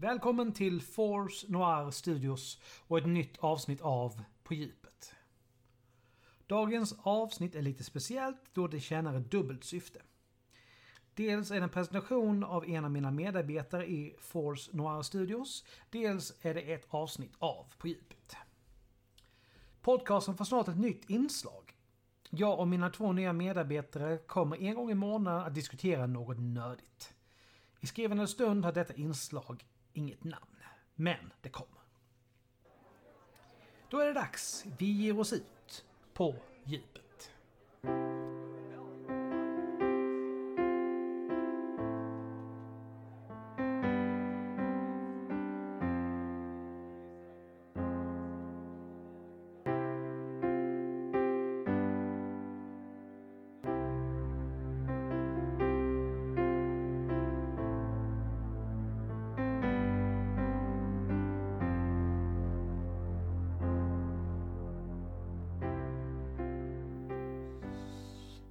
Välkommen till Force Noir Studios och ett nytt avsnitt av På djupet. Dagens avsnitt är lite speciellt då det tjänar ett dubbelt syfte. Dels är det en presentation av en av mina medarbetare i Force Noir Studios. Dels är det ett avsnitt av På djupet. Podcasten får snart ett nytt inslag. Jag och mina två nya medarbetare kommer en gång i månaden att diskutera något nördigt. I skrivande stund har detta inslag inget namn. Men det kommer. Då är det dags. Vi ger oss ut på djupet.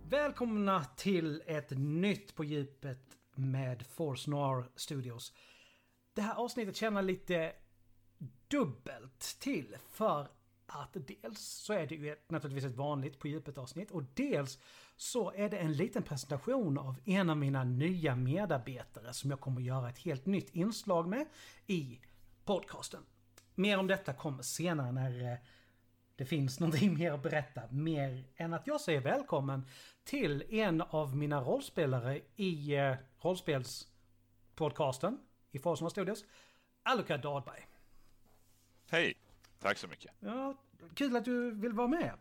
Välkomna till ett nytt På djupet med Force Noir Studios. Det här avsnittet känner lite dubbelt till för att dels så är det ju ett, naturligtvis ett vanligt På djupet avsnitt och dels så är det en liten presentation av en av mina nya medarbetare som jag kommer att göra ett helt nytt inslag med i podcasten. Mer om detta kommer senare när eh, det finns någonting mer att berätta. Mer än att jag säger välkommen till en av mina rollspelare i eh, rollspelspodcasten i Forsman Studios. Alucard Dahlberg. Hej! Tack så mycket. Ja, kul att du vill vara med.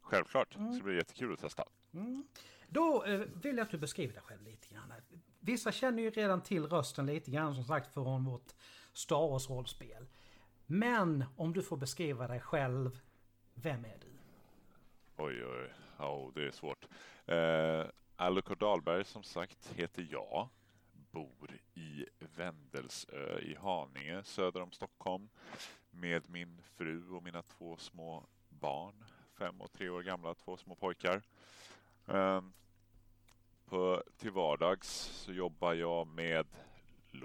Självklart. Det ska bli jättekul att testa. Mm. Då eh, vill jag att du beskriver dig själv lite grann. Vissa känner ju redan till rösten lite grann som sagt från vårt Star Wars-rollspel. Men om du får beskriva dig själv, vem är du? Oj, oj, oh, det är svårt. Eh, Alukor Dahlberg som sagt heter jag. Bor i Vändelsö i Haninge söder om Stockholm med min fru och mina två små barn. Fem och tre år gamla, två små pojkar. Eh, på, till vardags så jobbar jag med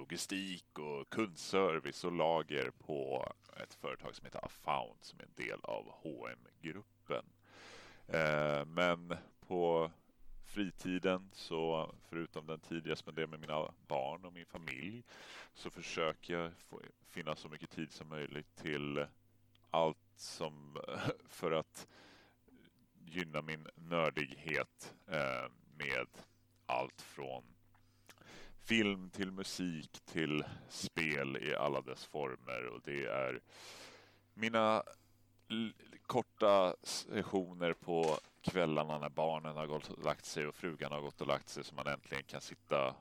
logistik och kundservice och lager på ett företag som heter Afound som är en del av hm gruppen eh, Men på fritiden så förutom den tid jag spenderar med mina barn och min familj så försöker jag finna så mycket tid som möjligt till allt som för att gynna min nördighet eh, med allt från film till musik till spel i alla dess former och det är mina korta sessioner på kvällarna när barnen har gått och lagt sig och frugan har gått och lagt sig så man äntligen kan sitta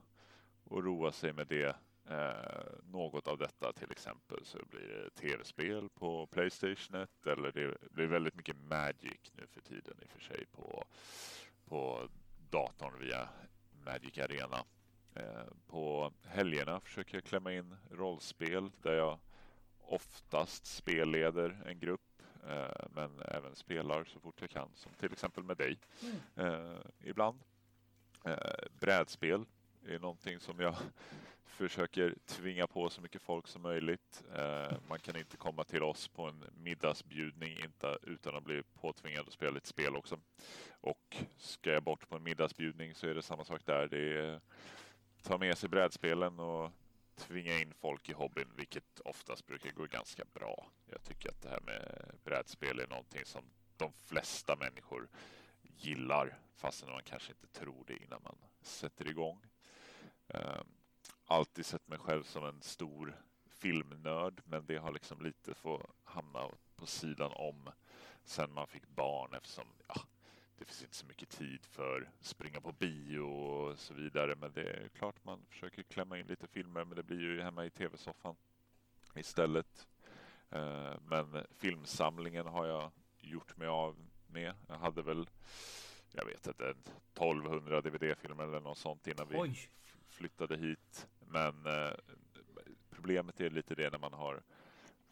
och roa sig med det. Eh, något av detta till exempel så blir det tv-spel på Playstation eller det, blir väldigt mycket Magic nu för tiden i och för sig på, på datorn via Magic Arena. Eh, på helgerna försöker jag klämma in rollspel där jag oftast spelleder en grupp eh, men även spelar så fort jag kan som till exempel med dig mm. Ibland. Brädspel är någonting som jag försöker tvinga på så mycket folk som möjligt. Man kan inte komma till oss på en middagsbjudning inte, utan att bli påtvingad att spela lite spel också. Och ska jag bort på en middagsbjudning så är det samma sak där. Det är ta med sig brädspelen och tvinga in folk i hobbyn, vilket oftast brukar gå ganska bra. Jag tycker att det här med brädspel är någonting som de flesta människor gillar, fastän man kanske inte tror det innan man sätter igång. Um, alltid sett mig själv som en stor filmnörd, men det har liksom lite fått hamna på sidan om sen man fick barn eftersom ja, det finns inte så mycket tid för springa på bio och så vidare. Men det är klart man försöker klämma in lite filmer men det blir ju hemma i tv-soffan istället. Eh, men filmsamlingen har jag gjort mig av med. Jag hade väl, jag vet inte, 1200 DVD-filmer eller något sånt innan vi Oj. flyttade hit. Men eh, problemet är lite det när man har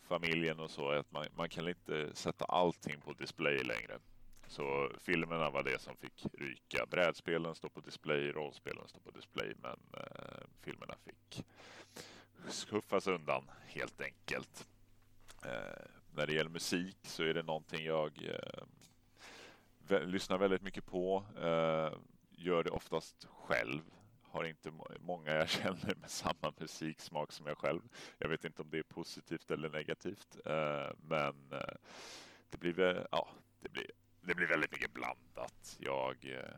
familjen och så att man, man kan inte sätta allting på display längre. Så filmerna var det som fick ryka. Brädspelen står på display, rollspelen står på display, men eh, filmerna fick skuffas undan helt enkelt. Eh, när det gäller musik så är det någonting jag eh, lyssnar väldigt mycket på. Eh, gör det oftast själv. Har inte må många jag känner med samma musiksmak som jag själv. Jag vet inte om det är positivt eller negativt. Eh, men eh, det blir, ja, det, blir, det blir väldigt mycket blandat. Jag eh,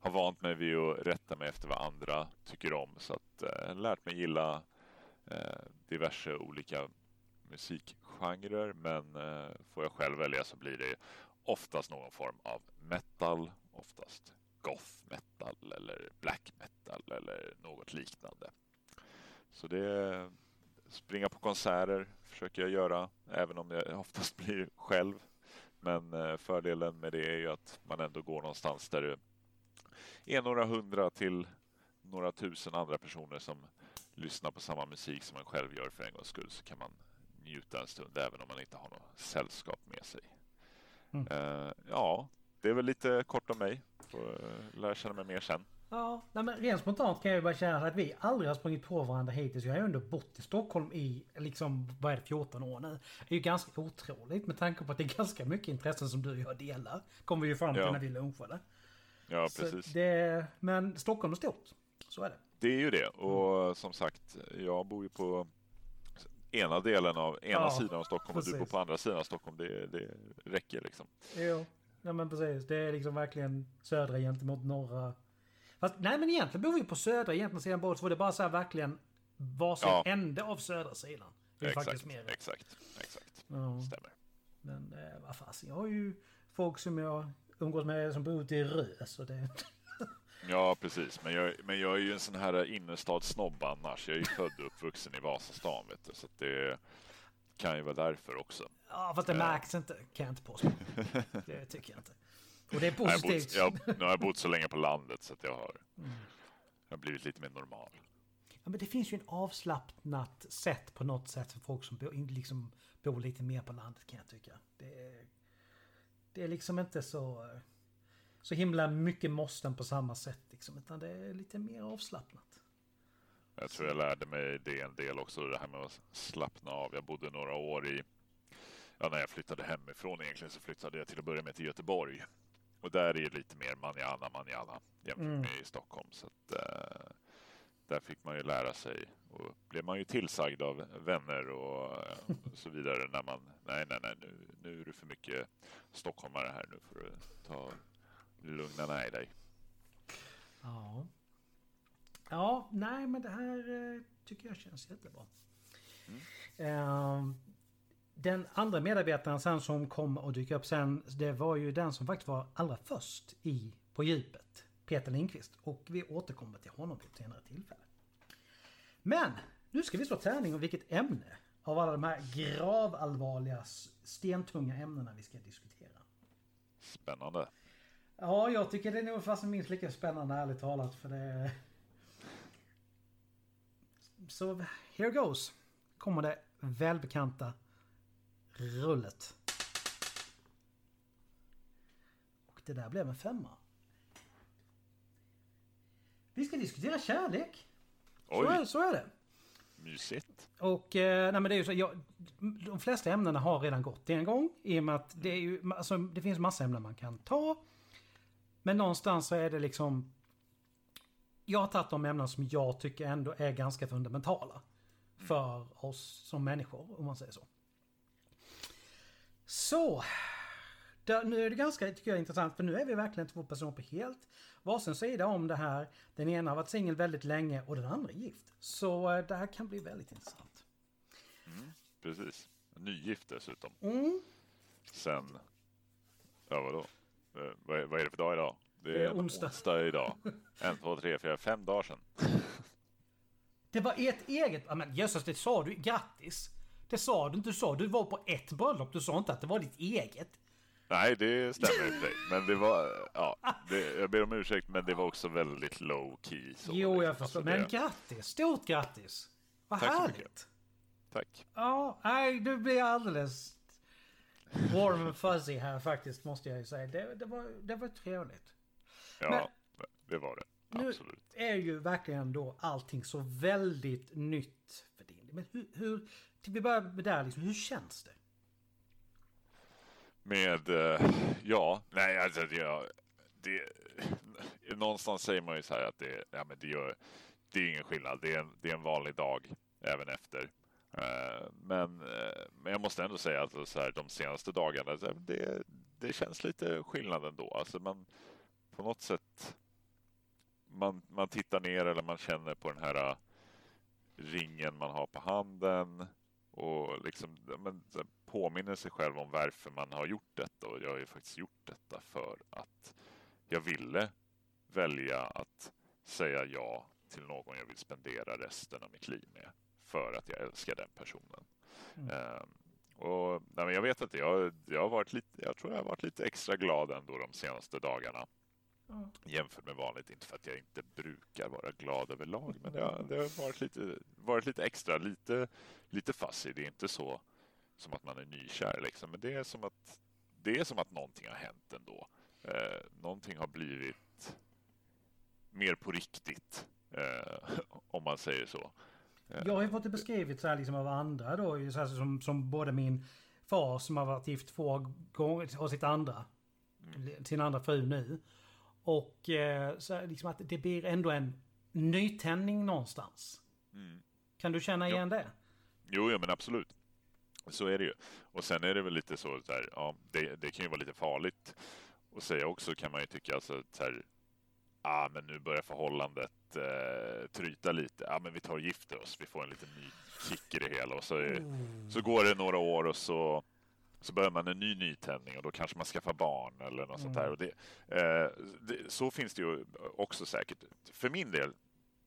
har vant mig vid att rätta mig efter vad andra tycker om. Så att eh, lärt mig gilla eh, diverse olika musikgenrer. Men eh, får jag själv välja så blir det oftast någon form av metal, oftast goth metal eller black metal eller något liknande. Så det springa på konserter försöker jag göra, även om jag oftast blir själv. Men eh, fördelen med det är ju att man ändå går någonstans där det är några hundra till några tusen andra personer som lyssnar på samma musik som man själv gör för en gångs skull så kan man njuta en stund även om man inte har något sällskap med sig. Mm. Uh, ja, det är väl lite kort om mig. Får uh, lära känna mig mer sen. Ja, nej men rent spontant kan jag ju bara känna att vi aldrig har sprungit på varandra hittills. Jag har ju ändå bott i Stockholm i liksom, vad är det, 14 år nu. Det är ju ganska otroligt med tanke på att det är ganska mycket intressen som du och jag delar. Kommer vi ju fram till ja. när vi lunchade. Ja, precis. Det, men Stockholm är stort. Så är det. Det är ju det. Och mm. som sagt, jag bor ju på ena delen av ena ja, sidan av Stockholm precis. och du bor på andra sidan av Stockholm. Det, det räcker liksom. Jo, ja, men precis. Det är liksom verkligen södra gentemot norra. Fast, nej men egentligen bor vi på södra egentligen sidan båt. Så det är bara så här verkligen varsin ja. ände av södra sidan. Det är exakt, faktiskt mer exakt, exakt. Ja. Stämmer. Men eh, vad fasen, jag har ju folk som jag umgås med som bor ute i Rö. Så det... Ja, precis. Men jag, men jag är ju en sån här innerstadssnobb annars. Jag är ju född och uppvuxen i Vasastan, vet du. Så det kan ju vara därför också. Ja, fast det äh. märks inte, kan jag inte påstå. Det tycker jag inte. Och det är positivt. Jag bott, jag, nu har jag bott så länge på landet så att jag har, mm. jag har blivit lite mer normal. Ja, men det finns ju en avslappnat sätt på något sätt för folk som bor, liksom, bor lite mer på landet kan jag tycka. Det är, det är liksom inte så så himla mycket måsten på samma sätt. Liksom, utan det är lite mer avslappnat. Jag tror jag lärde mig det en del också, det här med att slappna av. Jag bodde några år i, ja när jag flyttade hemifrån egentligen så flyttade jag till att börja med till Göteborg. Och där är det lite mer manjana manjana jämfört mm. med i Stockholm. Så att, uh, där fick man ju lära sig och blev man ju tillsagd av vänner och, och så vidare när man, nej nej nej nu, nu är du för mycket stockholmare här nu får du ta lugna ner dig. Ja. Ja, nej men det här eh, tycker jag känns jättebra. Mm. Uh, den andra medarbetaren sen som kom och dyka upp sen, det var ju den som faktiskt var allra först i På djupet. Peter Lindqvist. Och vi återkommer till honom vid ett senare tillfälle. Men nu ska vi slå tärning om vilket ämne av alla de här gravallvarliga stentunga ämnena vi ska diskutera. Spännande. Ja, jag tycker det är nog fast minst lika spännande ärligt talat för det... Så here goes. Kommer det välbekanta rullet. Och det där blev en femma. Vi ska diskutera kärlek. Oj. Så är, så är det. Mysigt. Och eh, nej men det är ju så, jag, de flesta ämnena har redan gått en gång. I och med att det är ju, alltså, det finns massa ämnen man kan ta. Men någonstans så är det liksom... Jag har tagit de ämnen som jag tycker ändå är ganska fundamentala. För oss som människor, om man säger så. Så. Där, nu är det ganska, tycker jag, intressant för nu är vi verkligen två personer på helt varsin sida om det här. Den ena har varit singel väldigt länge och den andra är gift. Så eh, det här kan bli väldigt intressant. Mm, precis. Nygift dessutom. Mm. Sen, ja vadå? Eh, vad är, vad är det för dag idag? Det är, det är onsdag. onsdag idag. En, två, tre, fyra, fem dagar sedan. Det var ert eget... Men jösses, det sa du. Grattis! Det sa du inte. Du sa du var på ett bröllop. Du sa inte att det var ditt eget. Nej, det stämmer inte. Men det var... Ja, det, jag ber om ursäkt, men det var också väldigt low key. Så jo, jag liksom. förstår. Men grattis! Stort grattis! Vad Tack härligt! Tack. Ja, nej, du blir alldeles warm and fuzzy här faktiskt måste jag ju säga. Det, det, var, det var trevligt. Ja, Men, det var det. Absolut. Nu är ju verkligen då allting så väldigt nytt för men hur, hur vi börjar med där, liksom, hur känns det? Med, eh, ja, nej alltså det, det, någonstans säger man ju så här att det, ja, men det, gör, det är ingen skillnad. Det är en, det är en vanlig dag även efter. Eh, men, eh, men jag måste ändå säga att så här, de senaste dagarna, det, det känns lite skillnad ändå. Alltså man, på något sätt, man, man tittar ner eller man känner på den här ringen man har på handen och liksom men, påminner sig själv om varför man har gjort detta. Och jag har ju faktiskt gjort detta för att jag ville välja att säga ja till någon jag vill spendera resten av mitt liv med. För att jag älskar den personen. Mm. Um, och, nej, jag vet att jag, jag, har varit lite, jag tror jag har varit lite extra glad ändå de senaste dagarna. Mm. Jämfört med vanligt, inte för att jag inte brukar vara glad överlag, men det har, det har varit, lite, varit lite extra, lite, lite fuzzy. Det är inte så som att man är nykär, liksom. men det är som att, det är som att någonting har hänt ändå. Eh, någonting har blivit mer på riktigt, eh, om man säger så. Eh, jag har fått det beskrivet så här liksom av andra då, så här som, som både min far som har varit gift två gånger och sitt andra, mm. sin andra fru nu. Och eh, så liksom att det blir ändå en nytändning någonstans. Mm. Kan du känna igen jo. det? Jo, ja, men absolut. Så är det ju. Och sen är det väl lite så, här, ja, det, det, kan ju vara lite farligt att säga också kan man ju tycka. Alltså, så här, ah, men nu börjar förhållandet eh, tryta lite. Ja, ah, men vi tar och gifter oss. Vi får en liten ny kick i det hela. Och så, är, mm. så går det några år och så så börjar man en ny nytändning och då kanske man skaffar barn eller något mm. sånt där. Mm. Och det, eh, det, så finns det ju också säkert. För min del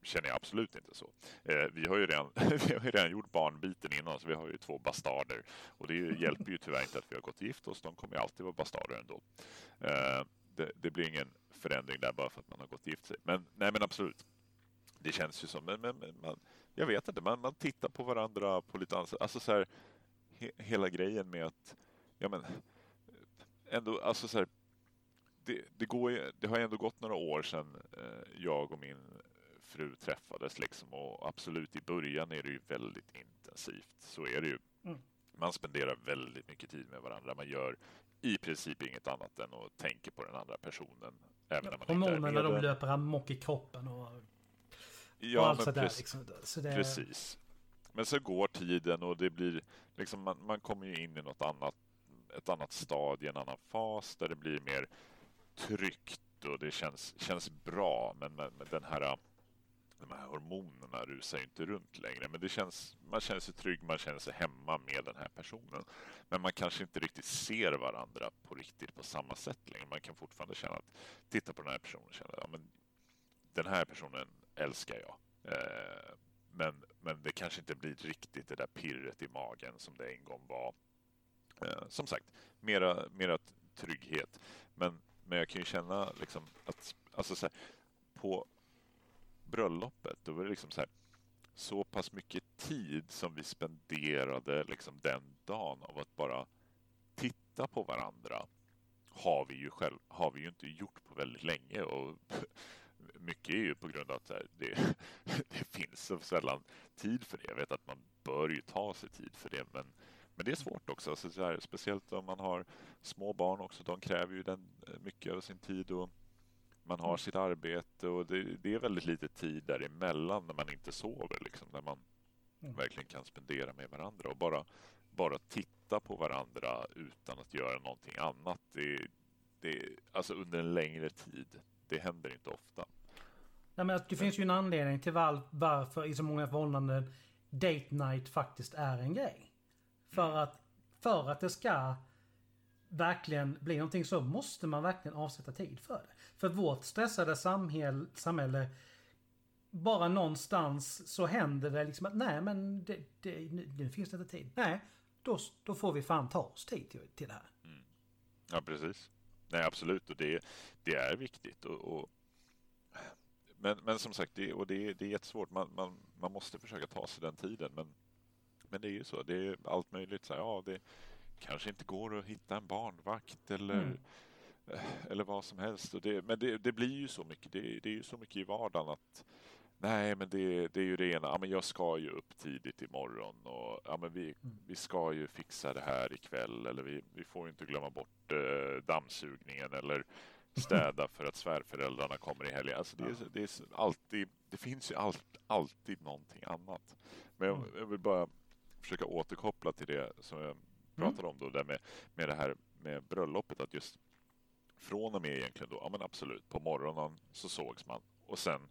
känner jag absolut inte så. Eh, vi, har ju redan, vi har ju redan gjort barnbiten innan, så vi har ju två bastarder. Och det hjälper ju tyvärr inte att vi har gått gift oss. De kommer ju alltid vara bastarder ändå. Eh, det, det, blir ingen förändring där bara för att man har gått gift sig. Men nej, men absolut. Det känns ju som, men, men, men man, jag vet inte, man, man tittar på varandra på lite annat Alltså så här, he, hela grejen med att, ja men, ändå, alltså så här, det, det, går, det har ändå gått några år sedan eh, jag och min fru träffades liksom och absolut i början är det ju väldigt intensivt. Så är det ju. Mm. Man spenderar väldigt mycket tid med varandra. Man gör i princip inget annat än att tänka på den andra personen. Även ja, när man hormonerna de löper amok i kroppen och, ja, och allt sådär. Precis, liksom. så det... precis. Men så går tiden och det blir liksom man, man kommer ju in i något annat, ett annat stadie, en annan fas där det blir mer tryggt och det känns, känns bra. Men med, med den här de här hormonerna rusar ju inte runt längre. Men det känns, man känner sig trygg, man känner sig hemma med den här personen. Men man kanske inte riktigt ser varandra på riktigt på samma sätt längre. Man kan fortfarande känna att, titta på den här personen och känna, ja men den här personen älskar jag. Eh, men, men det kanske inte blir riktigt det där pirret i magen som det en gång var. Eh, som sagt, mera, mera trygghet. Men, men jag kan ju känna liksom att, alltså så här, på bröllopet, då var det liksom så här, så pass mycket tid som vi spenderade liksom den dagen av att bara titta på varandra har vi ju själv, har vi ju inte gjort på väldigt länge och mycket är ju på grund av att det, det finns så sällan tid för det. Jag vet att man bör ju ta sig tid för det, men, men det är svårt också. Alltså så här, speciellt om man har små barn också. De kräver ju den mycket av sin tid och man har sitt arbete och det, det, är väldigt lite tid däremellan när man inte sover. Liksom, när man mm. verkligen kan spendera med varandra och bara, bara titta på varandra utan att göra någonting annat. Det, det, alltså under en längre tid. Det händer inte ofta. Nej, men det finns ju en anledning till var, varför i så många förhållanden date night faktiskt är en grej. För att, för att det ska verkligen bli någonting så måste man verkligen avsätta tid för det. För vårt stressade samhälle, samhälle bara någonstans så händer det liksom att nej men det, det, nu, nu, finns det inte tid. Nej, då, då får vi fan ta oss tid till, till det här. Mm. Ja, precis. Nej, absolut. Och det, det är viktigt. Och, och, men, men som sagt, det, och det, det är jättesvårt. Man, man, man måste försöka ta sig den tiden. Men, men det är ju så. Det är allt möjligt. Så här, ja, det kanske inte går att hitta en barnvakt eller mm eller vad som helst. Det, men det, det, blir ju så mycket. Det, det, är ju så mycket i vardagen att Nej, men det, det är ju det ena. Ja, men jag ska ju upp tidigt imorgon och ja, men vi, mm. vi ska ju fixa det här ikväll eller vi, vi får inte glömma bort eh, dammsugningen eller städa för att svärföräldrarna kommer i helgen. Alltså det, är, det, är alltid, det finns ju all, alltid någonting annat. Men jag, mm. jag, vill bara försöka återkoppla till det som jag mm. pratade om då, där med, med det här med bröllopet. Att just från och med egentligen då, ja men absolut, på morgonen så sågs man och sen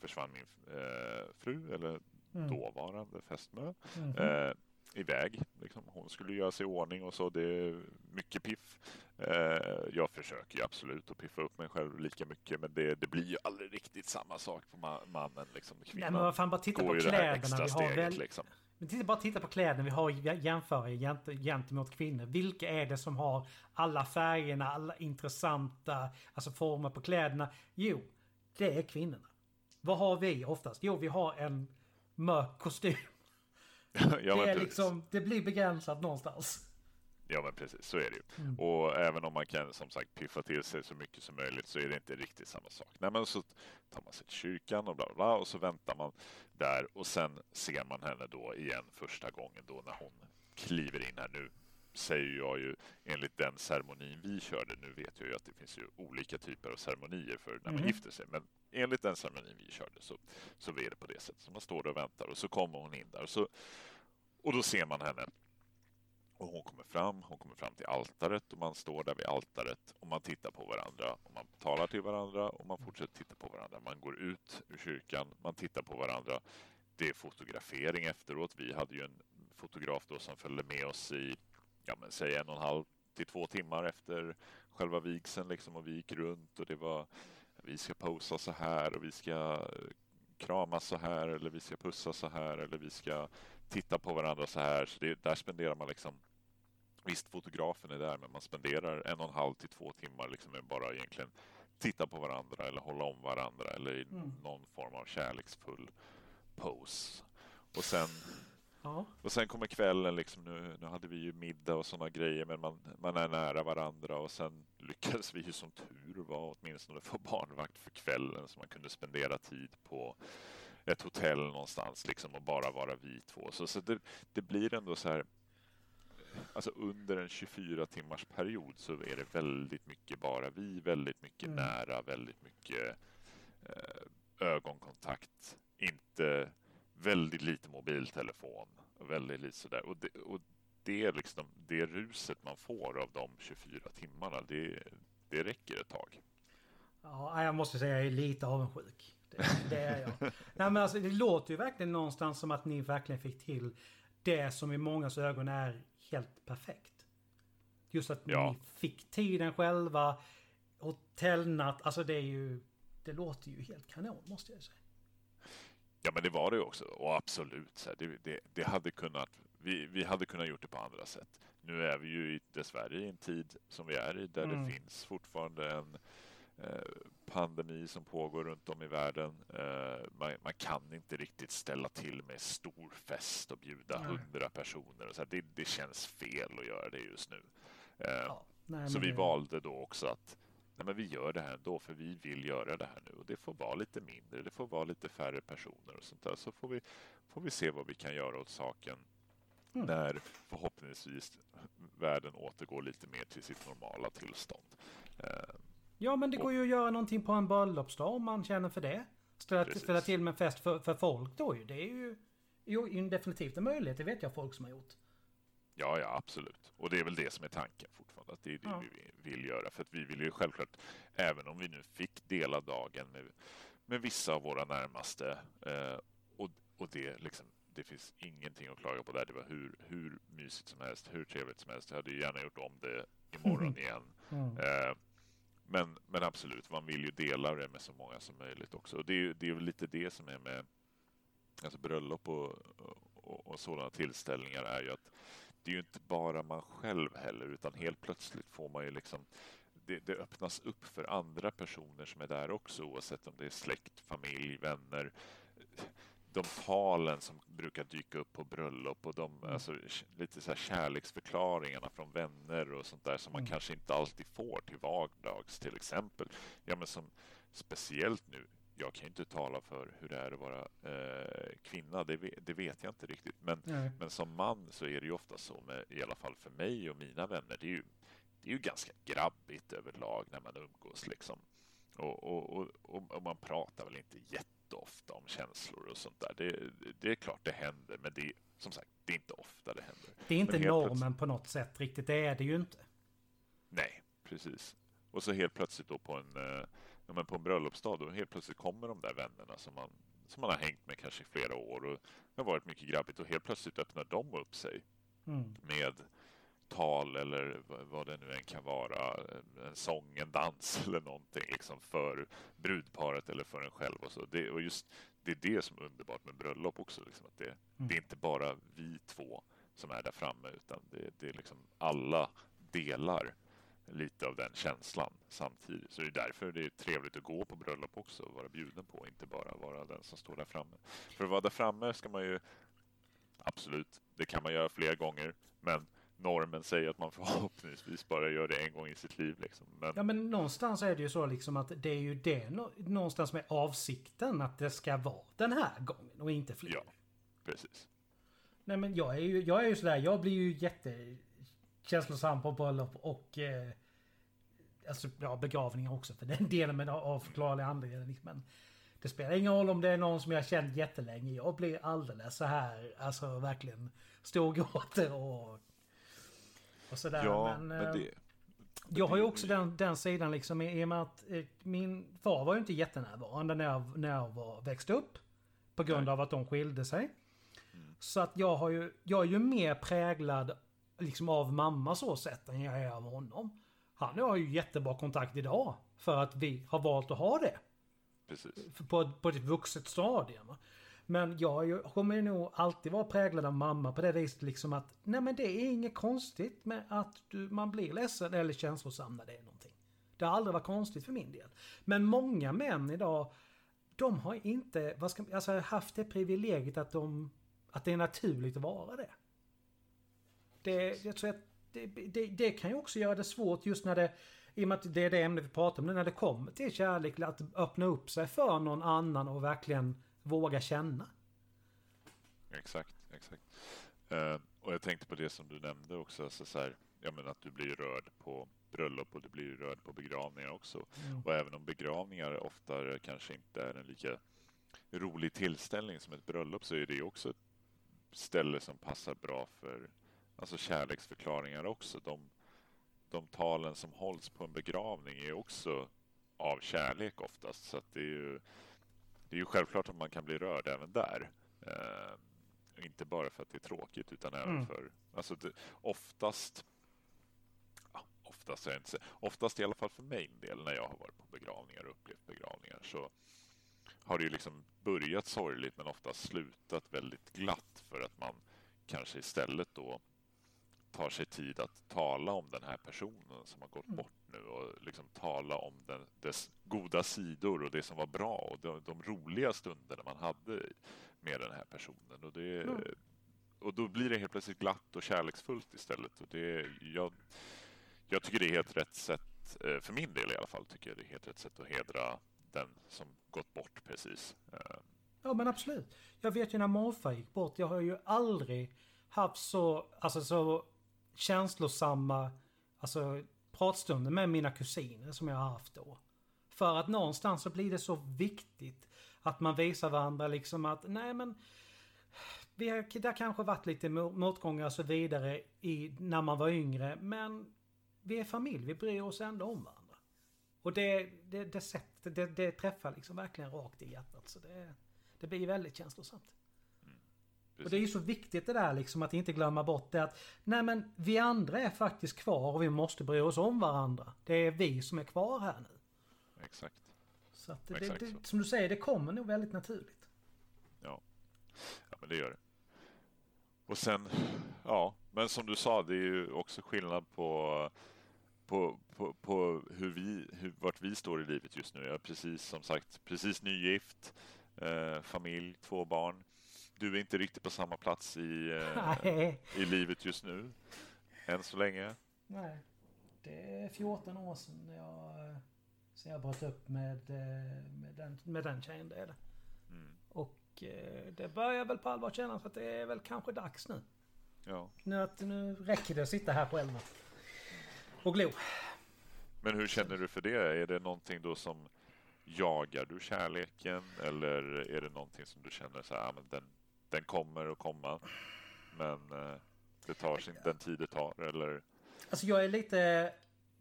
försvann min eh, fru, eller mm. dåvarande fästmö, mm. eh, iväg. Liksom. Hon skulle göra sig i ordning och så. Det är mycket piff. Eh, jag försöker ju absolut att piffa upp mig själv lika mycket, men det, det blir ju aldrig riktigt samma sak på mannen. Liksom. Kvinnan Nej, men fan, bara titta på kläderna. Vi har väl... liksom. Men titta, bara titta på kläderna vi har jämföra gentemot kvinnor. Vilka är det som har alla färgerna, alla intressanta alltså former på kläderna? Jo, det är kvinnorna. Vad har vi oftast? Jo, vi har en mörk kostym. ja, det, är liksom, det blir begränsat någonstans. Ja, men precis. Så är det ju. Mm. Och även om man kan som sagt piffa till sig så mycket som möjligt så är det inte riktigt samma sak. Nej, men så tar man sig till kyrkan och bla, bla, bla och så väntar man där och sen ser man henne då igen första gången då när hon kliver in här nu säger jag ju enligt den ceremonin vi körde. Nu vet jag ju att det finns ju olika typer av ceremonier för när man mm. gifter sig, men enligt den ceremonin vi körde så, så är det på det sättet. Så man står och väntar och så kommer hon in där och, så, och då ser man henne. Och hon kommer fram, hon kommer fram till altaret och man står där vid altaret och man tittar på varandra och man talar till varandra och man fortsätter titta på varandra. Man går ut ur kyrkan, man tittar på varandra. Det är fotografering efteråt. Vi hade ju en fotograf då som följde med oss i ja, men säg en och en halv till två timmar efter själva vigseln liksom och vi gick runt och det var vi ska posa så här och vi ska kramas så här eller vi ska pussa så här eller vi ska titta på varandra så här. Så det, där spenderar man liksom Visst, fotografen är där, men man spenderar en och en halv till två timmar liksom med bara egentligen titta på varandra eller hålla om varandra eller i mm. någon form av kärleksfull pose. Och sen Ja. Och sen kommer kvällen, liksom, nu, nu hade vi ju middag och sådana grejer, men man, man är nära varandra och sen lyckades vi ju som tur var åtminstone få barnvakt för kvällen så man kunde spendera tid på ett hotell någonstans liksom och bara vara vi två. Så, så det, det blir ändå så här, alltså under en 24 timmars period så är det väldigt mycket bara vi, väldigt mycket mm. nära, väldigt mycket eh, ögonkontakt. Inte väldigt lite mobiltelefon. Väldigt lite sådär. Och det, och det, liksom, det ruset man får av de 24 timmarna, det, det räcker ett tag. Ja, jag måste säga att jag är lite avundsjuk. Det, det är jag. Nej, men alltså, det låter ju verkligen någonstans som att ni verkligen fick till det som i mångas ögon är helt perfekt. Just att ja. ni fick tiden själva. Hotellnatt, alltså det är ju... Det låter ju helt kanon måste jag säga. Ja, men det var det också. Och absolut, det, det, det, hade kunnat, vi, vi hade kunnat gjort det på andra sätt. Nu är vi ju dessvärre i en tid som vi är i där mm. det finns fortfarande en pandemi som pågår runt om i världen. Eh, man, man, kan inte riktigt ställa till med stor fest och bjuda hundra personer. Och så det, det, känns fel att göra det just nu. Eh, ja, nej, så vi det... valde då också att nej men vi gör det här ändå för vi vill göra det här nu och det får vara lite mindre, det får vara lite färre personer och sånt där. Så får vi, får vi se vad vi kan göra åt saken mm. när förhoppningsvis världen återgår lite mer till sitt normala tillstånd. Eh, ja, men det går ju att göra någonting på en bröllopsdag om man känner för det. Ställa, ställa till med en fest för, för folk då ju. Det är ju, ju definitivt en möjlighet. Det vet jag folk som har gjort. Ja, ja, absolut. Och det är väl det som är tanken fortfarande, att det är det ja. vi vill göra. För att vi vill ju självklart, även om vi nu fick dela dagen med, med vissa av våra närmaste eh, och, och det liksom det finns ingenting att klaga på där. Det var hur, hur mysigt som helst, hur trevligt som helst. Jag hade ju gärna gjort om det imorgon igen. Mm. Eh, men, men absolut, man vill ju dela det med så många som möjligt också. Och det är, det är lite det som är med alltså bröllop och, och, och sådana tillställningar är ju att det är ju inte bara man själv heller, utan helt plötsligt får man ju liksom det, det, öppnas upp för andra personer som är där också, oavsett om det är släkt, familj, vänner. De talen som brukar dyka upp på bröllop och de mm. alltså, lite så här kärleksförklaringarna från vänner och sånt där som man mm. kanske inte alltid får till vardags till exempel. Ja, men som speciellt nu jag kan ju inte tala för hur det är att vara eh, kvinna, det vet, det vet, jag inte riktigt. Men, men som man så är det ju ofta så, med, i alla fall för mig och mina vänner, det är ju, det är ju ganska grabbigt överlag när man umgås. Liksom. Och, och, och, och man pratar väl inte jätteofta om känslor och sånt där. Det, det är klart det händer, men det, som sagt, det är inte ofta det händer. Det är inte normen på något sätt riktigt, det är det ju inte. Nej, precis. Och så helt plötsligt då på en, eh, ja, men på en bröllopsdag, då helt plötsligt kommer de där vännerna som man, som man har hängt med kanske i flera år och det har varit mycket grabbigt och helt plötsligt öppnar de upp sig mm. med tal eller vad det nu än kan vara, en sång, en dans eller någonting liksom för brudparet eller för en själv. Och, så. Det, och just det är det som är underbart med bröllop också. Liksom, att det, mm. det är inte bara vi två som är där framme utan det, det är liksom alla delar lite av den känslan samtidigt. Så det är därför det är trevligt att gå på bröllop också och vara bjuden på, inte bara vara den som står där framme. För att vara där framme ska man ju absolut, det kan man göra fler gånger, men normen säger att man förhoppningsvis bara gör det en gång i sitt liv. Liksom. Men... Ja, men någonstans är det ju så liksom att det är ju det någonstans med avsikten att det ska vara den här gången och inte fler. Ja, precis. Nej, men jag är ju, jag är ju sådär, jag blir ju jättekänslosam på bröllop och eh, alltså, ja, begravningar också för den delen men av förklarliga anledningar. Liksom. Men det spelar ingen roll om det är någon som jag känt jättelänge. Jag blir alldeles så här, alltså verkligen storgråter och och sådär. Ja, men, men eh, det, jag har ju också den, den sidan liksom i och med att eh, min far var ju inte jättenärvarande när jag, när jag var, växte upp. På grund Nej. av att de skilde sig. Mm. Så att jag har ju, jag är ju mer präglad liksom av mamma så sätt än jag är av honom. Han har ju jättebra kontakt idag. För att vi har valt att ha det. Precis. På, på ett vuxet stadium. Men jag kommer nog alltid vara präglad av mamma på det viset liksom att nej men det är inget konstigt med att du, man blir ledsen eller känslosam när det är någonting. Det har aldrig varit konstigt för min del. Men många män idag, de har inte vad ska, alltså, haft det privilegiet att, de, att det är naturligt att vara det. Det, jag tror att det, det, det kan ju också göra det svårt just när det i och med att det är det ämnet vi pratar om, när det kommer till kärlek, att öppna upp sig för någon annan och verkligen våga känna. Exakt, exakt. Uh, och jag tänkte på det som du nämnde också, alltså så här, ja, men att du blir rörd på bröllop och du blir rörd på begravningar också. Mm. Och även om begravningar ofta kanske inte är en lika rolig tillställning som ett bröllop så är det också ett ställe som passar bra för alltså kärleksförklaringar också. De, de talen som hålls på en begravning är också av kärlek oftast. Så det är ju det är ju självklart att man kan bli rörd även där. Eh, inte bara för att det är tråkigt utan även mm. för... Alltså det, oftast... Oftast, är inte, oftast i alla fall för mig del när jag har varit på begravningar och upplevt begravningar så har det ju liksom börjat sorgligt men oftast slutat väldigt glatt för att man kanske istället då tar sig tid att tala om den här personen som har gått mm. bort nu och liksom tala om den, dess goda sidor och det som var bra och de, de roliga stunderna man hade med den här personen. Och, det, mm. och då blir det helt plötsligt glatt och kärleksfullt istället. Och det, jag, jag tycker det är helt rätt sätt, eh, för min del i alla fall, tycker jag det är helt rätt sätt att hedra den som gått bort precis. Eh. Ja men absolut. Jag vet ju när morfar gick bort, jag har ju aldrig haft så, alltså så känslosamma alltså, pratstunder med mina kusiner som jag har haft då. För att någonstans så blir det så viktigt att man visar varandra liksom att nej men vi har, det har kanske varit lite motgångar och så vidare i, när man var yngre men vi är familj, vi bryr oss ändå om varandra. Och det, det, det, sätt, det, det träffar liksom verkligen rakt i hjärtat så det, det blir väldigt känslosamt. Precis. Och det är ju så viktigt det där liksom att inte glömma bort det att Nej men vi andra är faktiskt kvar och vi måste bry oss om varandra. Det är vi som är kvar här nu. Exakt. Så att det, Exakt det, så. som du säger, det kommer nog väldigt naturligt. Ja. ja, men det gör det. Och sen, ja, men som du sa, det är ju också skillnad på på, på, på hur vi, hur, vart vi står i livet just nu. Jag är precis som sagt precis nygift, eh, familj, två barn du är inte riktigt på samma plats i, eh, i livet just nu. Än så länge. Nej. Det är 14 år sedan jag Så jag bröt upp med, eh, med, den, med den tjejen. Det är det. Mm. Och eh, det börjar väl på allvar kännas att det är väl kanske dags nu. Ja. Nu, att, nu räcker det att sitta här själv och glo. Men hur känner du för det? Är det någonting då som jagar du kärleken eller är det någonting som du känner så här, men den, den kommer att komma men eh, det tar sin, den tid det tar eller? Alltså jag är lite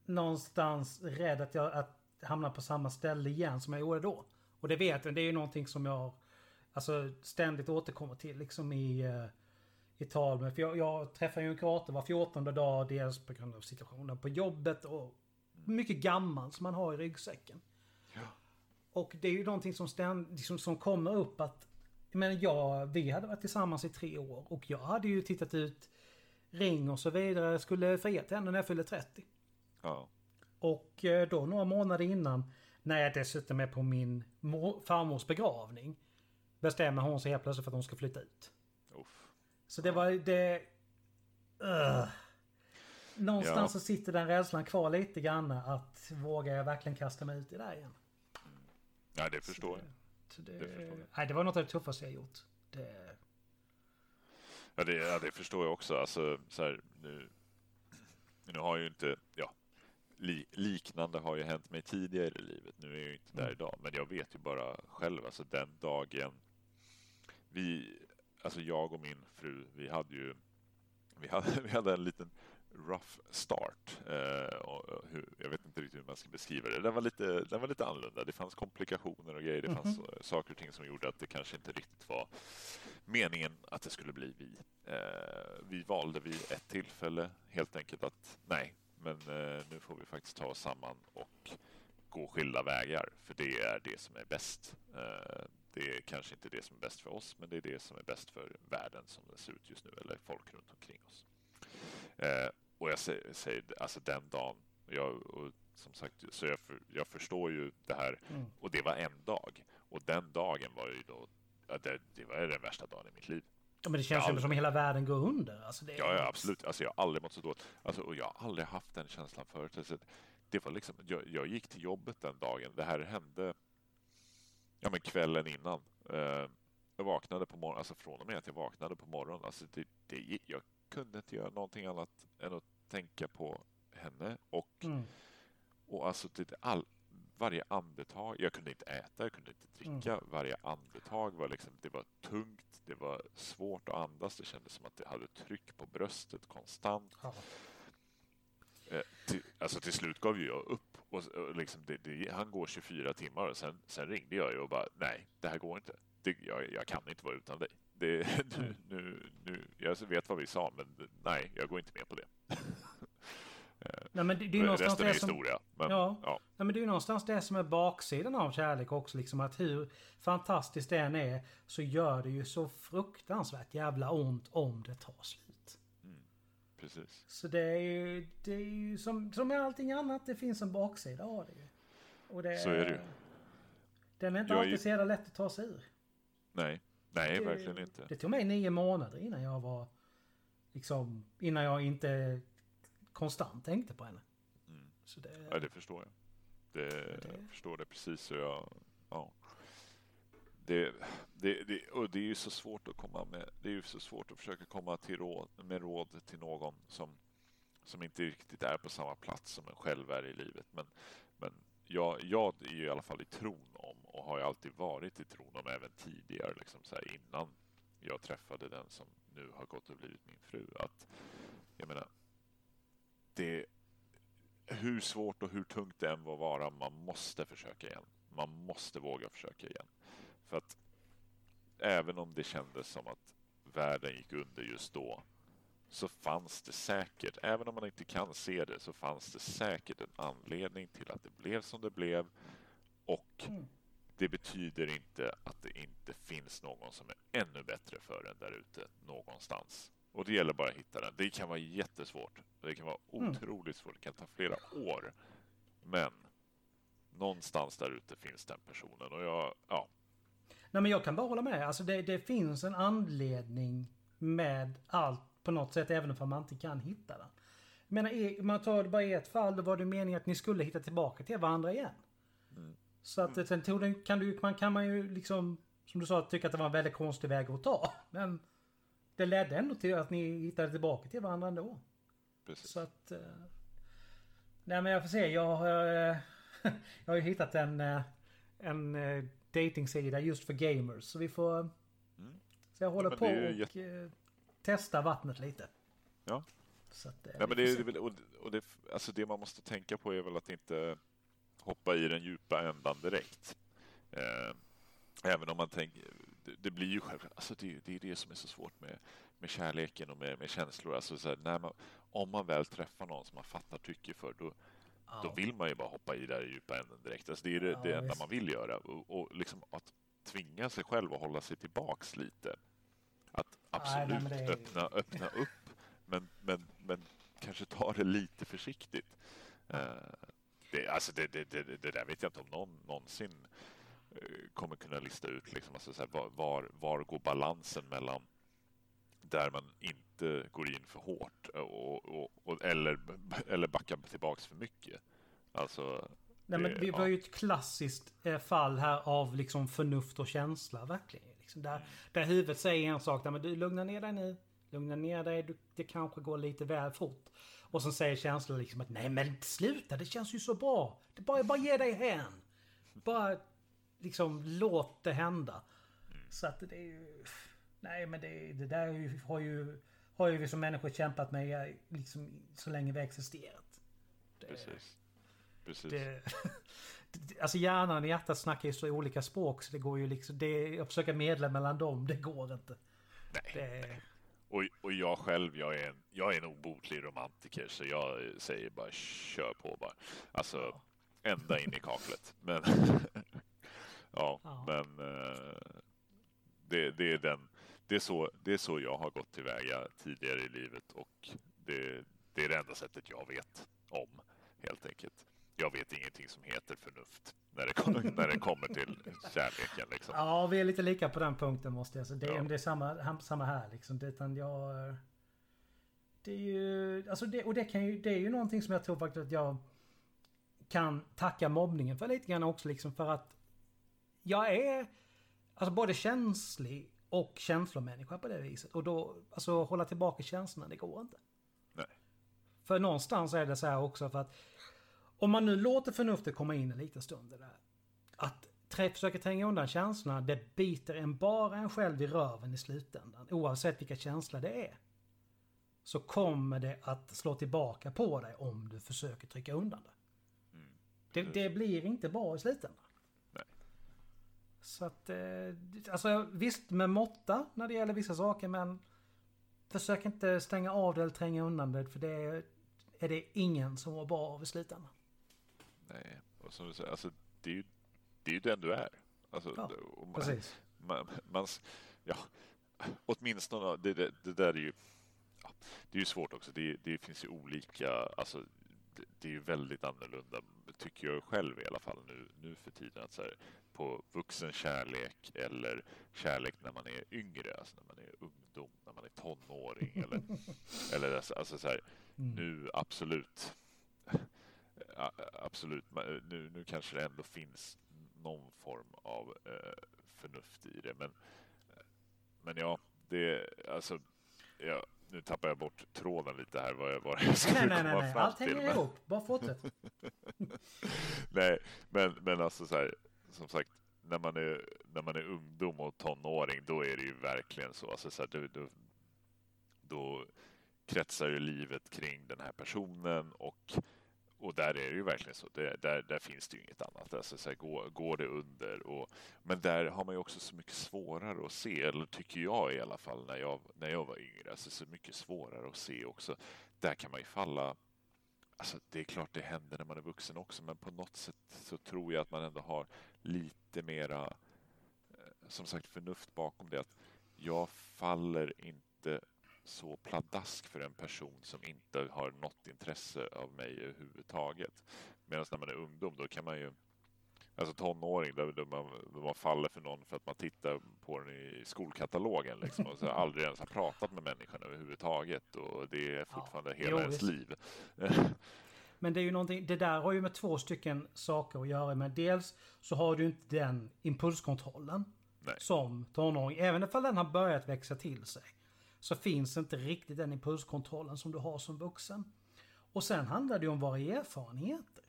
någonstans rädd att jag att hamna på samma ställe igen som jag gjorde då. Och det vet jag, det är ju någonting som jag alltså, ständigt återkommer till liksom i, eh, i tal med. För jag, jag träffar ju en kurator var 14 dag, dels på grund av situationen på jobbet och mycket gammal som man har i ryggsäcken. Ja. Och det är ju någonting som, ständ, liksom, som kommer upp att men jag, vi hade varit tillsammans i tre år och jag hade ju tittat ut ring och så vidare. Skulle fria till henne när jag fyllde 30. Ja. Och eh, då några månader innan, när jag dessutom är på min mor, farmors begravning, bestämmer hon sig helt plötsligt för att hon ska flytta ut. Uff. Så det var det... Uh. Någonstans Ja. så sitter den rädslan kvar lite grann att vågar jag verkligen kasta mig ut i det här igen? Ja, det förstår jag. Det, Det nej, det var något av det tuffaste jag gjort. Det, Ja, det, ja, det förstår jag också. Alltså, så här, nu, nu har ju inte, ja, li, liknande har ju hänt mig tidigare i livet. Nu är jag ju inte där Mm. idag, men jag vet ju bara själv, alltså den dagen vi, alltså jag och min fru, vi hade ju, vi hade, vi hade en liten rough start. Eh, hur, jag vet inte riktigt hur man ska beskriva det. Den var, lite, den var lite annorlunda. Det fanns komplikationer och grejer. Det fanns eh, saker och ting som gjorde att det kanske inte riktigt var meningen att det skulle bli vi. Eh, vi valde vid ett tillfälle helt enkelt att nej, men nu får vi faktiskt ta oss samman och gå skilda vägar, för det är det som är bäst. Det är kanske inte det som är bäst för oss, men det är det som är bäst för världen som den ser ut just nu, eller folk runt omkring oss. Eh, och jag säger, säger alltså den dagen, jag, och som sagt, så jag, för, jag förstår ju det här, mm. och det var en dag. Och den dagen var ju då, det, det var den värsta dagen i mitt liv. Ja, men det känns ju som hela världen går under. Alltså det Ja, ja absolut. Alltså, jag har aldrig mått så dåligt. Alltså, och jag har aldrig haft den känslan förut. Alltså, det var liksom, jag, jag gick till jobbet den dagen. Det här hände ja, men kvällen innan. Eh, jag vaknade på morgonen, alltså från och med att jag vaknade på morgonen. Alltså, det, det, gick- jag kunde inte göra någonting annat än att tänka på henne. Och, Mm. och alltså, det, all, varje andetag, jag kunde inte äta, jag kunde inte dricka. Varje andetag var liksom, det var tungt, det var svårt att andas. Det kändes som att det hade tryck på bröstet konstant. Ja. Eh, till, alltså till slut gav jag upp. Och, och liksom det, det, han går 24 timmar och sen, sen ringde jag och bara nej, det här går inte. Det, jag, jag kan inte vara utan dig. Det, nu, nu, nu, jag vet vad vi sa, men nej, jag går inte med på det. Nej, men det, det är någonstans Resten är det som... historia. Men, Ja. ja. Nej, men det är någonstans det som är baksidan av kärlek också. Liksom att hur fantastiskt det än är så gör det ju så fruktansvärt jävla ont om det tar slut. precis. Så det är ju, det är ju som, som med allting annat, det finns en baksida av det. Och det, Så är det ju. Den är inte Jag är alltid ju- så jävla lätt att ta sig ur. Nej, nej, det, verkligen inte. Det tog mig nio månader innan jag var liksom, innan jag inte konstant tänkte på henne. Mm. Så det, Ja, det förstår jag. Det, Det- jag förstår det precis. Så jag, ja. det, det, det, och det är ju så svårt att komma med. Det är ju så svårt att försöka komma till råd, med råd till någon som, som inte riktigt är på samma plats som en själv är i livet. Men, men jag, jag är ju i alla fall i tron om och har ju alltid varit i tron om även tidigare, liksom så här innan jag träffade den som nu har gått och blivit min fru. Att jag menar, det, hur svårt och hur tungt det än må vara, man måste försöka igen. Man måste våga försöka igen. För att även om det kändes som att världen gick under just då, så fanns det säkert, även om man inte kan se det, så fanns det säkert en anledning till att det blev som det blev. Och Mm. det betyder inte att det inte finns någon som är ännu bättre för en där ute någonstans. Och det gäller bara att hitta den. Det kan vara jättesvårt. Det kan vara Mm. otroligt svårt. Det kan ta flera år. Men någonstans där ute finns den personen. Och jag, ja, Nej men jag kan bara hålla med. Alltså det, det finns en anledning med allt på något sätt även om man inte kan hitta den. Jag menar, i- man tar det bara i ett fall, då var det meningen att ni skulle hitta tillbaka till varandra igen. Så att sen tog den, kan, du, man, kan man ju liksom, som du sa, tycka att det var en väldigt konstig väg att ta. Men det ledde ändå till att ni hittade tillbaka till varandra ändå. Precis. Så att... Eh, nej men jag får se, jag har... Eh, jag har ju hittat en... Eh, en datingsida just för gamers. Så vi får... Mm. Så jag håller men på och eh, testa vattnet lite. Ja. Så att, eh, Ja, men det, väl- och, och det, alltså det man måste tänka på är väl att inte hoppa i den djupa ändan direkt. Eh, även om man tänker, det, det blir ju själv, alltså det, det är det som är så svårt med, med kärleken och med, med känslor. Alltså så här, när man, om man väl träffar någon som man fattar tycke för, då, då vill man ju bara hoppa i den djupa änden direkt. Alltså det är det, Ja, det enda visst. man vill göra. Och, och liksom att tvinga sig själv att hålla sig tillbaks lite. Att Nej, absolut nej, är- öppna, öppna upp, men, men, men kanske ta det lite försiktigt. Eh, det, alltså det, det, det, det där vet jag inte om någon någonsin eh, kommer kunna lista ut. Liksom, alltså så här, var, var, går balansen mellan där man inte går in för hårt och, och, och, eller, eller backar tillbaks för mycket. Alltså, Nej men det- vi ja. var ju ett klassiskt eh, fall här av liksom förnuft och känsla verkligen. Liksom där, där huvudet säger en sak, där, men du lugna ner dig nu. Lugna ner dig, du, det kanske går lite väl fort. Och så säger känslan liksom att nej men sluta, det känns ju så bra. Det bara, bara ge dig hän. Bara liksom låt det hända. Så att det är ju... Nej men det, det där har ju har ju vi som människor kämpat med liksom, så länge vi existerat. Det, precis. Precis. det- alltså hjärnan och hjärtat snackar ju så olika språk så det går ju liksom... Det, att försöka medla mellan dem, det går inte. Nej. Det, Och, och jag själv, jag är, en, jag är en obotlig romantiker så jag säger bara kör på bara. Alltså ända in i kaklet. Men ja, Ja. men eh, det, det är den. Det är, så, det är så jag har gått tillväga tidigare i livet och det, det är det enda sättet jag vet om helt enkelt. Jag vet ingenting som heter förnuft när det, kommer- när det kommer till kärleken. Liksom. ja, vi är lite lika på den punkten måste jag säga. Det, Ja. det är samma, samma här liksom. Det, utan jag... Det är ju... Alltså det, och det, kan ju, det är ju någonting som jag tror faktiskt att jag kan tacka mobbningen för lite grann också liksom för att jag är alltså både känslig och känslomänniska på det viset. Och då, alltså hålla tillbaka känslorna, det går inte. Nej. För någonstans är det så här också för att om man nu låter förnuftet komma in en liten stund det där. Att försöka tränga undan känslorna, det biter en bara en själv i röven i slutändan. Oavsett vilka känslor det är. Så kommer det att slå tillbaka på dig om du försöker trycka undan det. Mm. Det, det blir inte bra i slutändan. Nej. Så att, eh, alltså visst med måtta när det gäller vissa saker men försök inte stänga av det eller tränga undan det för det är, är det ingen som mår bra av i slutändan. Nej, och som du säger, alltså, det, är ju, det är ju den du är. Alltså, Ja, man, Precis. man, man, ja, åtminstone, det, det, det där är ju, ja, det är ju svårt också. Det, det finns ju olika, alltså, det, det är ju väldigt annorlunda, tycker jag själv i alla fall nu, nu för tiden. Att så här, på vuxen kärlek eller kärlek när man är yngre, alltså när man är ungdom, när man är tonåring eller, eller alltså, alltså så här, Mm. nu absolut. Absolut, Ma- nu, nu kanske det ändå finns någon form av eh, förnuft i det. Men, men ja, det alltså. Ja, nu tappar jag bort tråden lite här vad jag, vad jag skulle Nej, nej, komma nej, nej. fram Allt till. hänger Men, ihop. Bara fortsätt. nej, men, men alltså så här, som sagt, när man är, när man är ungdom och tonåring, då är det ju verkligen så. Alltså, så här, då, då, då kretsar ju livet kring den här personen och, och där är det ju verkligen så. Det, där, där finns det ju inget annat. Alltså, så här, går, går det under? Och, men där har man ju också så mycket svårare att se, eller tycker jag i alla fall när jag, när jag var yngre, alltså så mycket svårare att se också. Där kan man ju falla Alltså, det är klart det händer när man är vuxen också, men på något sätt så tror jag att man ändå har lite mera, eh, som sagt, förnuft bakom det. Att jag faller inte så pladask för en person som inte har något intresse av mig överhuvudtaget. Medan när man är ungdom, då kan man ju Alltså tonåring, där, där, man, där man faller för någon för att man tittar på den i skolkatalogen liksom, och så aldrig ens har pratat med människan överhuvudtaget och det är fortfarande hela jo, ens liv. Men det är ju någonting, det där har ju med två stycken saker att göra med. Dels så har du inte den impulskontrollen Nej. som tonåring. Även ifall den har börjat växa till sig. Så finns inte riktigt den impulskontrollen som du har som vuxen. Och sen handlar det ju om våra erfarenheter.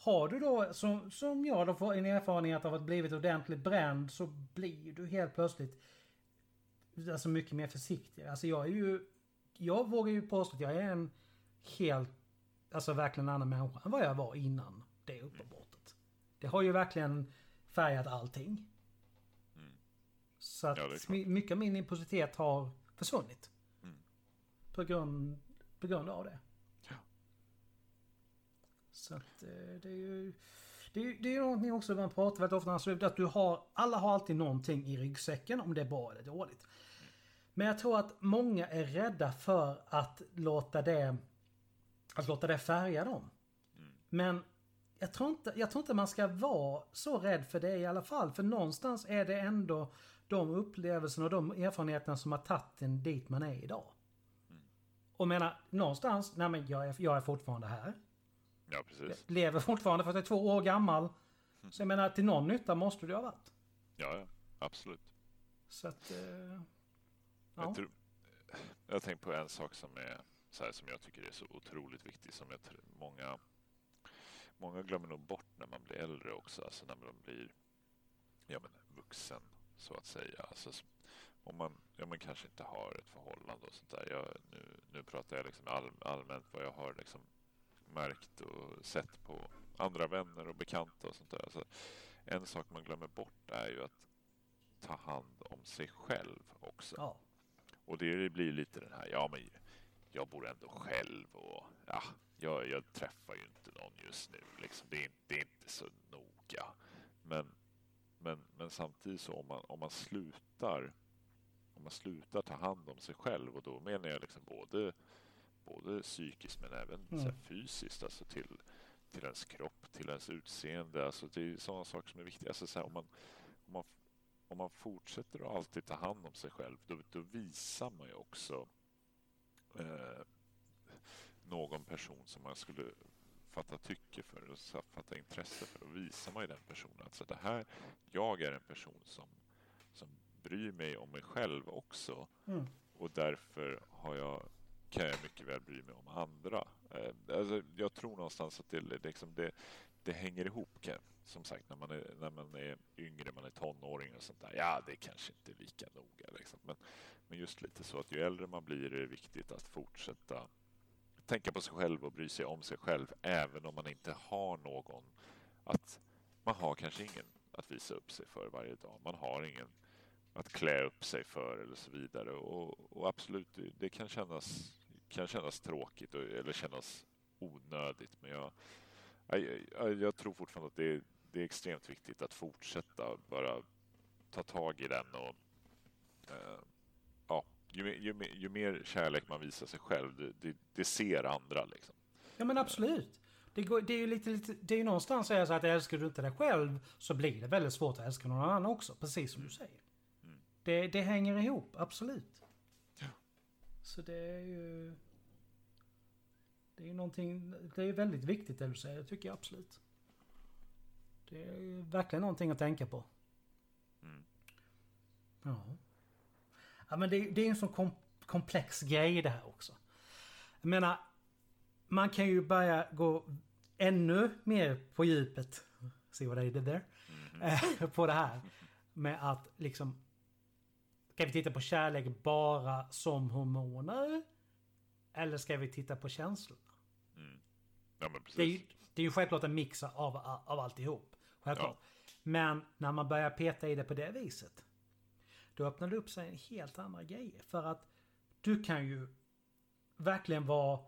Har du då, som, som jag då får en erfarenhet av att blivit ordentligt bränd så blir du helt plötsligt alltså mycket mer försiktig. Alltså jag är ju, jag vågar ju påstå att jag är en helt, alltså verkligen annan människa än vad jag var innan det uppbrottet. Det har ju verkligen färgat allting. Så att Ja, mycket av min impulsivitet har försvunnit. Mm. På, grund, på grund av det. Ja. Så att eh, det är ju... Det är, ju- det är någonting också man pratar väldigt ofta om, att du har, alla har alltid någonting i ryggsäcken om det är bra eller dåligt. Men jag tror att många är rädda för att låta det, att låta det färga dem. Men jag tror, inte, jag tror inte man ska vara så rädd för det i alla fall. För någonstans är det ändå de upplevelserna och de erfarenheterna som har tagit en dit man är idag. Och menar, någonstans, nej men jag är, jag är fortfarande här. Ja, precis. Lever fortfarande för att jag är två år gammal. Så jag menar, till någon nytta måste det ha varit. Ja, ja, absolut. Så att... Eh, ja. Jag, tror, jag tänker på en sak som, är, så här, som jag tycker är så otroligt viktig som jag tror många, många glömmer nog bort när man blir äldre också. Alltså när man blir ja, men, vuxen så att säga. Alltså, om man, ja, man kanske inte har ett förhållande och sånt där. Jag, nu, nu pratar jag liksom all, allmänt vad jag har liksom märkt och sett på andra vänner och bekanta och sånt där. Alltså, en sak man glömmer bort är ju att ta hand om sig själv också. ja. Och det blir lite den här, ja men jag bor ändå själv och ja, jag, jag träffar ju inte någon just nu. Liksom, det, är, det är inte så noga. Men, men, men samtidigt så om man, om man slutar om man slutar ta hand om sig själv och då menar jag liksom både, både psykiskt men även Mm. fysiskt, alltså till, till ens kropp, till ens utseende. Alltså det är sådana saker som är viktiga. Alltså så här, om, man, om, man, om man fortsätter att alltid ta hand om sig själv, då, då visar man ju också eh, någon person som man skulle fatta tycke för och fatta intresse för. Då visar man ju den personen att så det här, jag är en person som, som bryr mig om mig själv också Mm. och därför har jag, kan jag mycket väl bry mig om andra. Eh, alltså, jag tror någonstans att det, liksom, det, det hänger ihop. Som sagt, när man, är, när man är yngre, man är tonåring och sånt där. Ja, det kanske inte är lika noga. Liksom. Men, men just lite så att ju äldre man blir är det viktigt att fortsätta tänka på sig själv och bry sig om sig själv även om man inte har någon att man har kanske ingen att visa upp sig för varje dag. Man har ingen att klä upp sig för eller så vidare. Och, och absolut, det, kan kännas, kan kännas tråkigt och, eller kännas onödigt. Men jag, jag, jag, tror fortfarande att det, det är extremt viktigt att fortsätta bara ta tag i den och eh, ju, mer- ju, ju mer kärlek man visar sig själv, det, det, det ser andra liksom. Ja men absolut. Det, går, det är ju lite, lite, det är ju någonstans så, att älskar du inte dig själv så blir det väldigt svårt att älska någon annan också. Precis som du säger. Mm. Det, det hänger ihop, absolut. Ja. Så det är ju... Det är ju någonting, det är väldigt viktigt det du säger, det tycker jag absolut. Det är verkligen någonting att tänka på. Mm. Ja. Ja men det, det är en sån kom, komplex grej det här också. Jag menar, man kan ju börja gå ännu mer på djupet. See what I did there? Eh, på det här. Med att liksom... Ska vi titta på kärlek bara som hormoner? Eller ska vi titta på känslorna? Mm. Ja, men precis. Det är ju, det är ju självklart en mix av, av alltihop. Självklart. Men när man börjar peta i det på det viset. Då öppnar det upp sig en helt andra grejer. För att du kan ju verkligen vara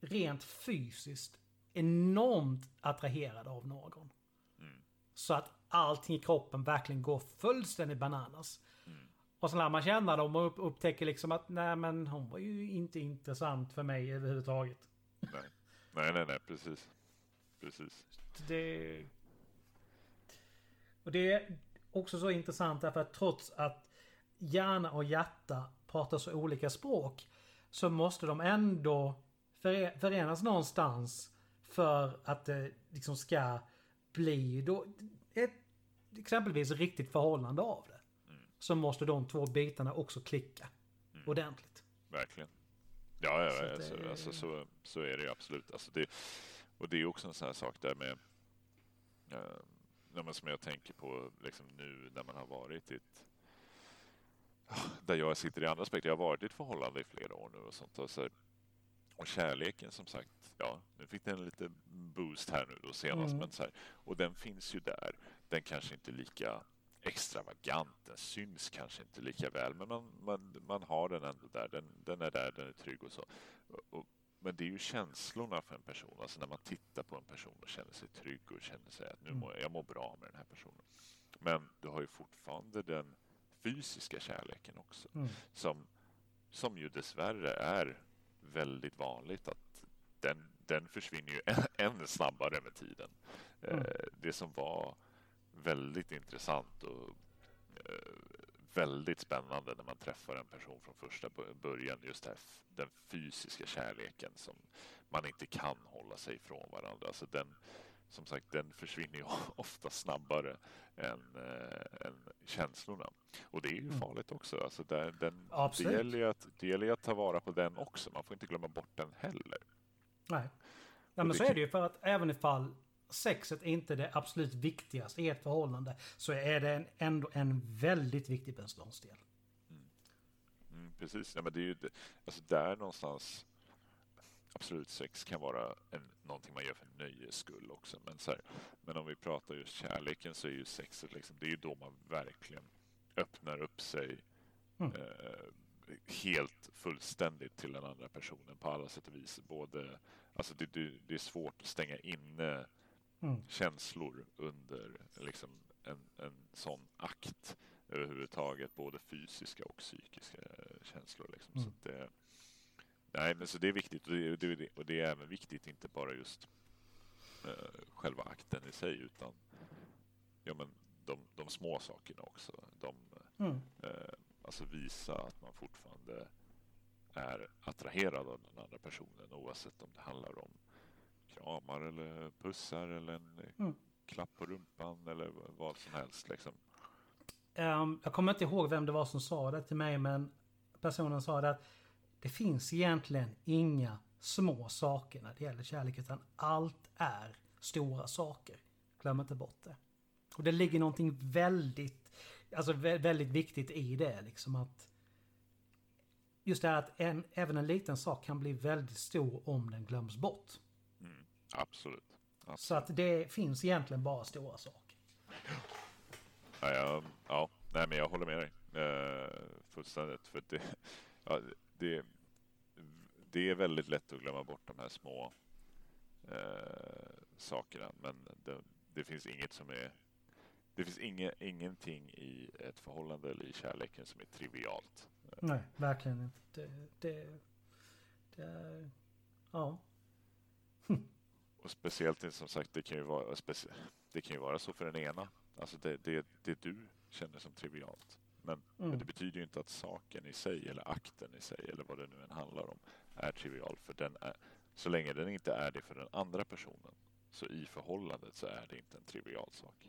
rent fysiskt enormt attraherad av någon. Mm. Så att allting i kroppen verkligen går fullständigt bananas. Mm. Och så lär man känna dem och upp- upptäcker liksom att nej men hon var ju inte intressant för mig överhuvudtaget. Nej. nej, nej, nej, precis. Precis. Det... Och det är också så intressant därför att trots att hjärna och hjärta pratar så olika språk så måste de ändå före- förenas någonstans för att det liksom ska bli då ett exempelvis riktigt förhållande av det. Så måste de två bitarna också klicka ordentligt. Verkligen. Ja, Så ja alltså, det- alltså, så, så är det ju absolut. Alltså det, och det är också en sån här sak där med eh, ja, som jag tänker på liksom nu när man har varit i ett där jag sitter i andra aspekter. Jag har varit i ett förhållande i flera år nu och sånt. Och, så, och kärleken som sagt, ja, nu fick den en lite boost här nu då senast. Mm. Men så här, och den finns ju där. Den kanske inte är lika extravagant, den syns kanske inte lika väl, men man, man, man har den ändå där. Den, den är där, den är trygg och så. Och, och, men det är ju känslorna för en person, alltså när man tittar på en person och känner sig trygg och känner sig att nu Mm. mår jag, jag mår bra med den här personen. Men du har ju fortfarande den fysiska kärleken också, Mm. som, som ju dessvärre är väldigt vanligt att den, den försvinner ju än snabbare med tiden. Mm. Eh, Det som var väldigt intressant och eh, väldigt spännande när man träffar en person från första bö- början. Just det här, den fysiska kärleken som man inte kan hålla sig ifrån varandra. Alltså den, som sagt, den försvinner ju ofta snabbare än, eh, än känslorna. Och det är ju Mm. farligt också. Alltså där, den, det, gäller att, det gäller att ta vara på den också. Man får inte glömma bort den heller. Nej. Ja, men det så är det ju för att även ifall sexet inte är det absolut viktigaste i ett förhållande så är det en, ändå en väldigt viktig beståndsdel. Mm, precis, ja, men det är ju alltså där någonstans absolut sex kan vara en, någonting man gör för nöjes skull också. Men, så här, men om vi pratar just kärleken så är ju sexet liksom, det är ju då man verkligen öppnar upp sig Mm. eh, helt fullständigt till den andra personen på alla sätt och vis. Både, alltså det, det, det är svårt att stänga inne Mm. känslor under liksom en, en sån akt överhuvudtaget, både fysiska och psykiska känslor. Liksom. Mm. Så det, nej, men så det är viktigt och det, det, och det är även viktigt, inte bara just eh, själva akten i sig, utan ja, men de, de små sakerna också. De, Mm. eh, alltså visa att man fortfarande är attraherad av den andra personen oavsett om det handlar om kramar eller pussar eller en Mm. klapp på rumpan eller vad som helst. Liksom. Ehm, jag kommer inte ihåg vem det var som sa det till mig men personen sa det att det finns egentligen inga små saker när det gäller kärlek utan allt är stora saker. Glöm inte bort det. Och det ligger någonting väldigt, alltså vä- väldigt viktigt i det liksom att just det här att en, även en liten sak kan bli väldigt stor om den glöms bort. Mm. Absolut. Absolut. Så att det finns egentligen bara stora saker. Ja, ja, ja, nej, men jag håller med dig eh, fullständigt. För det, ja, det, det är väldigt lätt att glömma bort de här små eh, sakerna. Men det, det finns inget som är det finns inge, ingenting i ett förhållande eller i kärleken som är trivialt. Nej, verkligen inte. Det, det, det är... Ja. Och speciellt som sagt, det kan ju vara, det kan ju vara så för den ena. Alltså det, det, det du känner som trivialt. Men, men Mm. det betyder ju inte att saken i sig eller akten i sig eller vad det nu än handlar om är trivial. För den är, så länge den inte är det för den andra personen så i förhållandet så är det inte en trivial sak.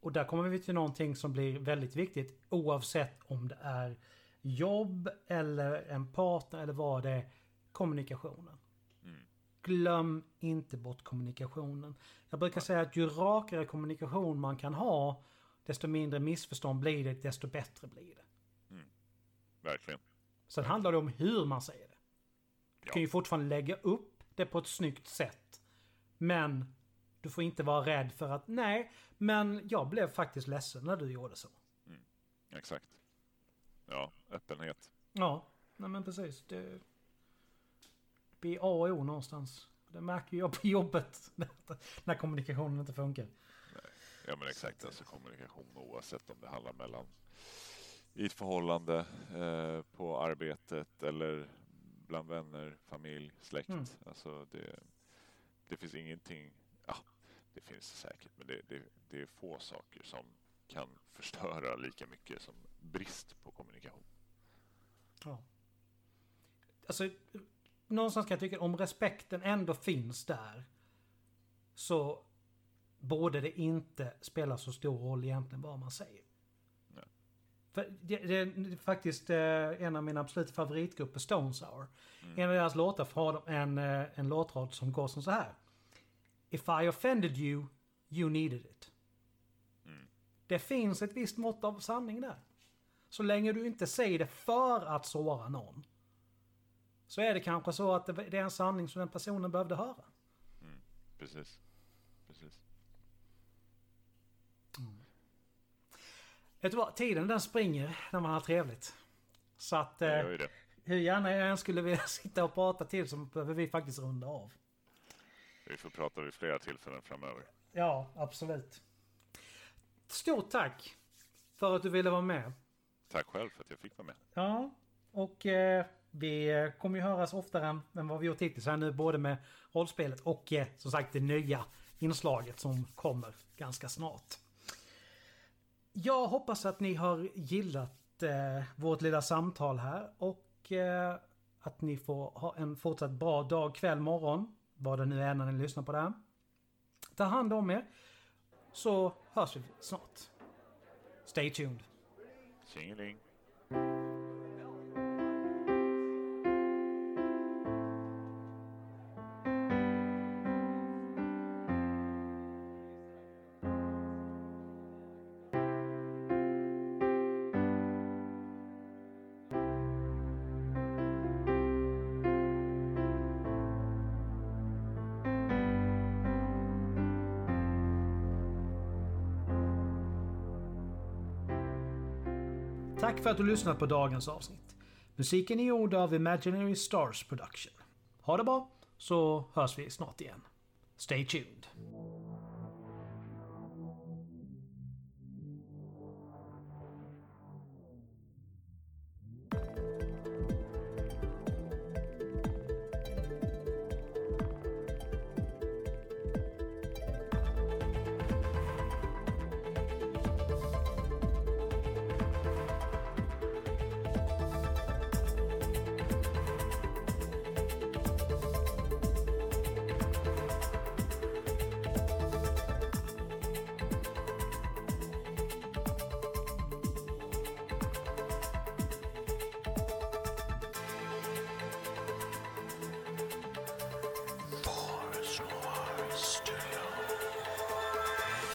Och där kommer vi till någonting som blir väldigt viktigt oavsett om det är jobb eller en partner eller vad det är. Kommunikationen. Mm. Glöm inte bort kommunikationen. Jag brukar säga att ju rakare kommunikation man kan ha desto mindre missförstånd blir det, desto bättre blir det. Verkligen. Sen handlar det om hur man säger det. Du Ja. kan ju fortfarande lägga upp det på ett snyggt sätt. Men du får inte vara rädd för att nej, men jag blev faktiskt ledsen när du gjorde så. Exakt. Ja, öppenhet. Ja, nej men precis. Det blir A och O någonstans. Det märker jag på jobbet när kommunikationen inte funkar. Ja men exakt, alltså kommunikation oavsett om det handlar mellan i ett förhållande, eh, på arbetet eller bland vänner, familj, släkt. Mm. Alltså det, det finns ingenting, ja det finns säkert, men det, det, det är få saker som kan förstöra lika mycket som brist på kommunikation. Ja. Alltså, någonstans kan jag tycka om respekten ändå finns där. Så borde det inte spela så stor roll egentligen vad man säger. Nej. För det, det är faktiskt eh, en av mina absoluta favoritgrupper, Stone Sour. Mm. En av deras låtar har en, eh, en låtrad som går som så här. If I offended you, you needed it. Mm. Det finns ett visst mått av sanning där. Så länge du inte säger det för att såra någon. Så är det kanske så att det är en sanning som den personen behövde höra. Precis. Precis. Vet du vad? Tiden den springer när man har trevligt. Så att eh, hur gärna jag än skulle vilja sitta och prata till så behöver vi faktiskt runda av. Vi får prata vid flera tillfällen framöver. Ja, absolut. Stort tack för att du ville vara med. Tack själv för att jag fick vara med. Ja, och eh, vi kommer ju höras oftare än vad vi gjort hittills här nu. Både med rollspelet och eh, som sagt det nya inslaget som kommer ganska snart. Jag hoppas att ni har gillat eh, vårt lilla samtal här och eh, att ni får ha en fortsatt bra dag, kväll, morgon. Vad det nu är när ni lyssnar på det här. Ta hand om er. Så hörs vi snart. Stay tuned. Tjingeling. Du lyssnat på dagens avsnitt. Musiken är gjord av Imaginary Stars Production. Ha det bra, så hörs vi snart igen. Stay tuned.